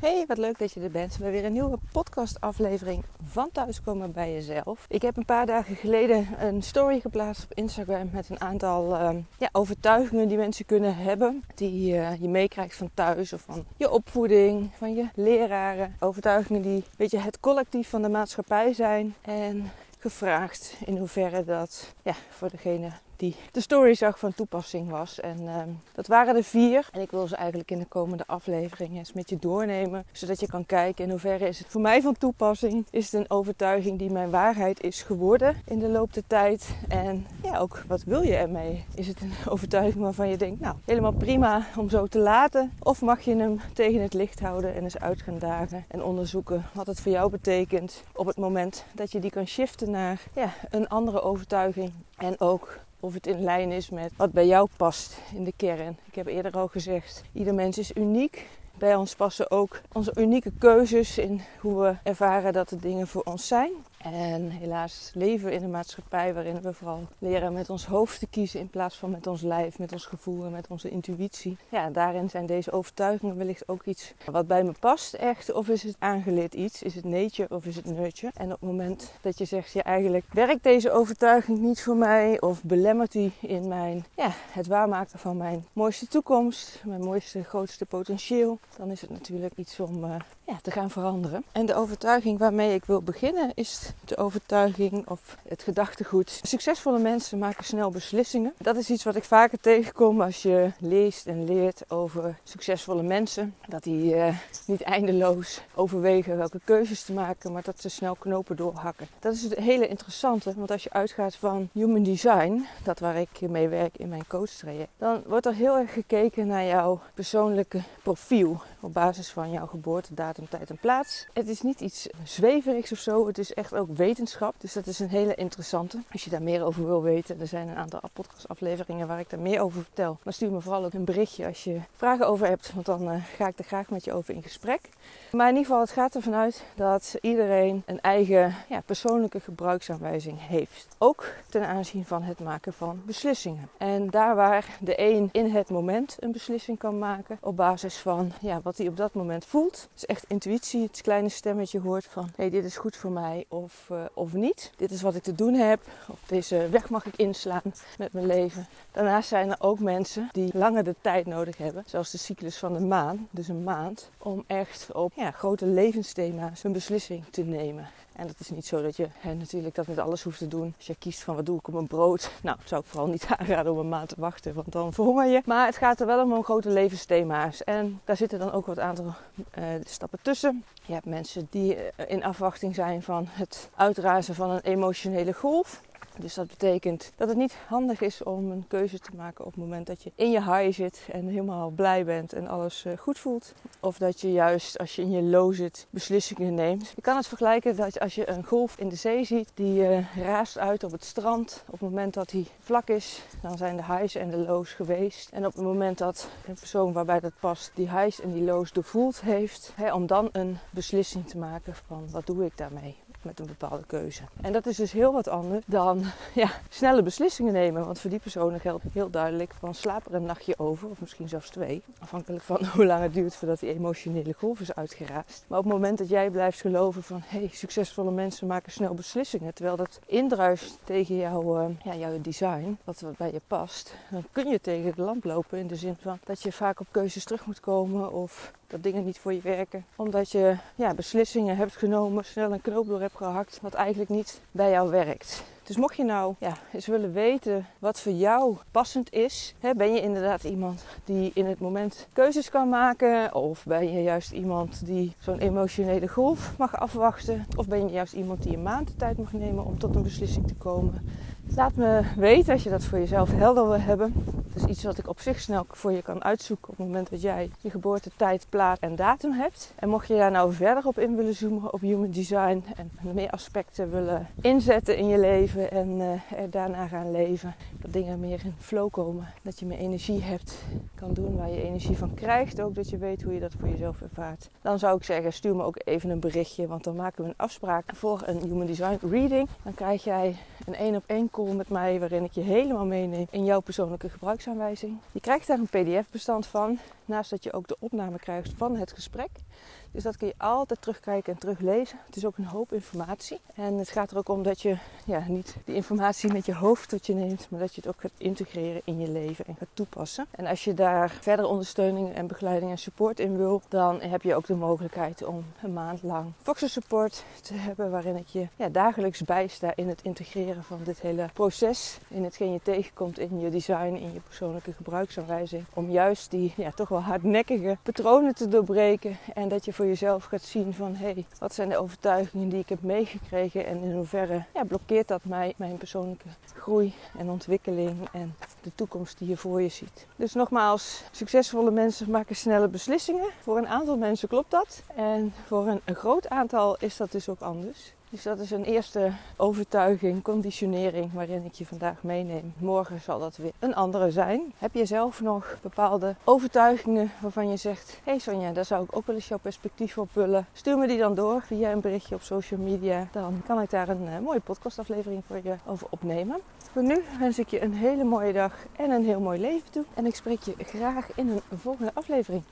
Hey, wat leuk dat je er bent bij weer een nieuwe podcastaflevering van Thuiskomen bij Jezelf. Ik heb een paar dagen geleden een story geplaatst op Instagram met een aantal uh, ja, overtuigingen die mensen kunnen hebben. Die uh, je meekrijgt van thuis of van je opvoeding, van je leraren. Overtuigingen die weet je, het collectief van de maatschappij zijn. En gevraagd in hoeverre dat ja, voor degene die de story zag van toepassing was. En uh, dat waren er vier. En ik wil ze eigenlijk in de komende afleveringen eens met je doornemen. Zodat je kan kijken in hoeverre is het voor mij van toepassing. Is het een overtuiging die mijn waarheid is geworden in de loop der tijd. En ja, ook wat wil je ermee? Is het een overtuiging waarvan je denkt, nou helemaal prima om zo te laten. Of mag je hem tegen het licht houden en eens uit gaan dagen. En onderzoeken wat het voor jou betekent op het moment dat je die kan shiften naar ja, een andere overtuiging. En ook of het in lijn is met wat bij jou past in de kern. Ik heb eerder al gezegd, ieder mens is uniek. Bij ons passen ook onze unieke keuzes in hoe we ervaren dat de dingen voor ons zijn. En helaas leven we in een maatschappij waarin we vooral leren met ons hoofd te kiezen in plaats van met ons lijf, met ons gevoel en met onze intuïtie. Ja, daarin zijn deze overtuigingen wellicht ook iets wat bij me past echt. Of is het aangeleerd iets? Is het nature of is het nurture? En op het moment dat je zegt, ja eigenlijk werkt deze overtuiging niet voor mij of belemmert die in mijn, ja, het waarmaken van mijn mooiste toekomst, mijn mooiste, grootste potentieel, dan is het natuurlijk iets om uh, ja, te gaan veranderen. En de overtuiging waarmee ik wil beginnen is de overtuiging of het gedachtegoed. Succesvolle mensen maken snel beslissingen. Dat is iets wat ik vaker tegenkom als je leest en leert over succesvolle mensen. Dat die uh, niet eindeloos overwegen welke keuzes te maken, maar dat ze snel knopen doorhakken. Dat is het hele interessante, want als je uitgaat van human design, dat waar ik mee werk in mijn coachtraject, dan wordt er heel erg gekeken naar jouw persoonlijke profiel op basis van jouw geboortedatum, tijd en plaats. Het is niet iets zweverigs of zo, het is echt ook wetenschap. Dus dat is een hele interessante. Als je daar meer over wil weten, er zijn een aantal podcastafleveringen waar ik daar meer over vertel. Maar stuur me vooral ook een berichtje als je vragen over hebt, want dan uh, ga ik er graag met je over in gesprek. Maar in ieder geval, het gaat ervan uit dat iedereen een eigen ja, persoonlijke gebruiksaanwijzing heeft. Ook ten aanzien van het maken van beslissingen. En daar waar de een in het moment een beslissing kan maken op basis van ja, wat hij op dat moment voelt. Dus echt intuïtie, het kleine stemmetje hoort van hé, hey, dit is goed voor mij of, uh, of niet. Dit is wat ik te doen heb. Of deze weg mag ik inslaan met mijn leven. Daarnaast zijn er ook mensen die langer de tijd nodig hebben, zoals de cyclus van de maan, dus een maand, om echt op ja, grote levensthema's een beslissing te nemen. En dat is niet zo dat je hè, natuurlijk dat met alles hoeft te doen. Als je kiest van wat doe ik op mijn brood. Nou, zou ik vooral niet aanraden om een maand te wachten, want dan verhonger je. Maar het gaat er wel om, om grote levensthema's. En daar zitten dan ook wat aantal uh, stappen tussen. Je hebt mensen die in afwachting zijn van het uitrazen van een emotionele golf. Dus dat betekent dat het niet handig is om een keuze te maken op het moment dat je in je high zit en helemaal blij bent en alles goed voelt. Of dat je juist als je in je low zit beslissingen neemt. Je kan het vergelijken dat als je een golf in de zee ziet die uh, raast uit op het strand. Op het moment dat hij vlak is, dan zijn de highs en de lows geweest. En op het moment dat een persoon waarbij dat past die highs en die lows doorvoeld heeft, hè, om dan een beslissing te maken van wat doe ik daarmee met een bepaalde keuze. En dat is dus heel wat anders dan ja, snelle beslissingen nemen. Want voor die personen geldt heel duidelijk van slaap er een nachtje over, of misschien zelfs twee. Afhankelijk van hoe lang het duurt voordat die emotionele golf is uitgeraasd. Maar op het moment dat jij blijft geloven van hé, hey, succesvolle mensen maken snel beslissingen. Terwijl dat indruist tegen jouw, uh, ja, jouw design, wat bij je past. Dan kun je tegen de lamp lopen in de zin van dat je vaak op keuzes terug moet komen of dat dingen niet voor je werken. Omdat je ja, beslissingen hebt genomen, snel een knoop door hebt gehakt, wat eigenlijk niet bij jou werkt. Dus mocht je nou ja, eens willen weten wat voor jou passend is, hè, ben je inderdaad iemand die in het moment keuzes kan maken? Of ben je juist iemand die zo'n emotionele golf mag afwachten? Of ben je juist iemand die een maand de tijd mag nemen om tot een beslissing te komen? Laat me weten als je dat voor jezelf helder wil hebben. Dat is iets wat ik op zich snel voor je kan uitzoeken op het moment dat jij je geboortetijd, plaats en datum hebt. En mocht je daar nou verder op in willen zoomen op human design en meer aspecten willen inzetten in je leven en uh, er daarna gaan leven, dat dingen meer in flow komen, dat je meer energie hebt, kan doen waar je energie van krijgt, ook dat je weet hoe je dat voor jezelf ervaart. Dan zou ik zeggen, stuur me ook even een berichtje, want dan maken we een afspraak voor een human design reading. Dan krijg jij een één op één met mij waarin ik je helemaal meeneem in jouw persoonlijke gebruiksaanwijzing. Je krijgt daar een pdf bestand van, naast dat je ook de opname krijgt van het gesprek. Dus dat kun je altijd terugkijken en teruglezen. Het is ook een hoop informatie. En het gaat er ook om dat je ja, niet die informatie met je hoofd tot je neemt, maar dat je het ook gaat integreren in je leven en gaat toepassen. En als je daar verder ondersteuning en begeleiding en support in wil, dan heb je ook de mogelijkheid om een maand lang Foxer Support te hebben, waarin ik je ja, dagelijks bijsta in het integreren van dit hele proces, in hetgeen je tegenkomt in je design, in je persoonlijke gebruiksaanwijzing, om juist die ja, toch wel hardnekkige patronen te doorbreken en dat je voor jezelf gaat zien van hé, hey, wat zijn de overtuigingen die ik heb meegekregen en in hoeverre ja, blokkeert dat mij, mijn persoonlijke groei en ontwikkeling en de toekomst die je voor je ziet. Dus nogmaals, succesvolle mensen maken snelle beslissingen. Voor een aantal mensen klopt dat en voor een, een groot aantal is dat dus ook anders. Dus dat is een eerste overtuiging, conditionering waarin ik je vandaag meeneem. Morgen zal dat weer een andere zijn. Heb je zelf nog bepaalde overtuigingen waarvan je zegt: Hé hey Sonja, daar zou ik ook wel eens jouw perspectief op willen? Stuur me die dan door via een berichtje op social media. Dan kan ik daar een uh, mooie podcastaflevering voor je over opnemen. Voor nu wens ik je een hele mooie dag en een heel mooi leven toe. En ik spreek je graag in een volgende aflevering.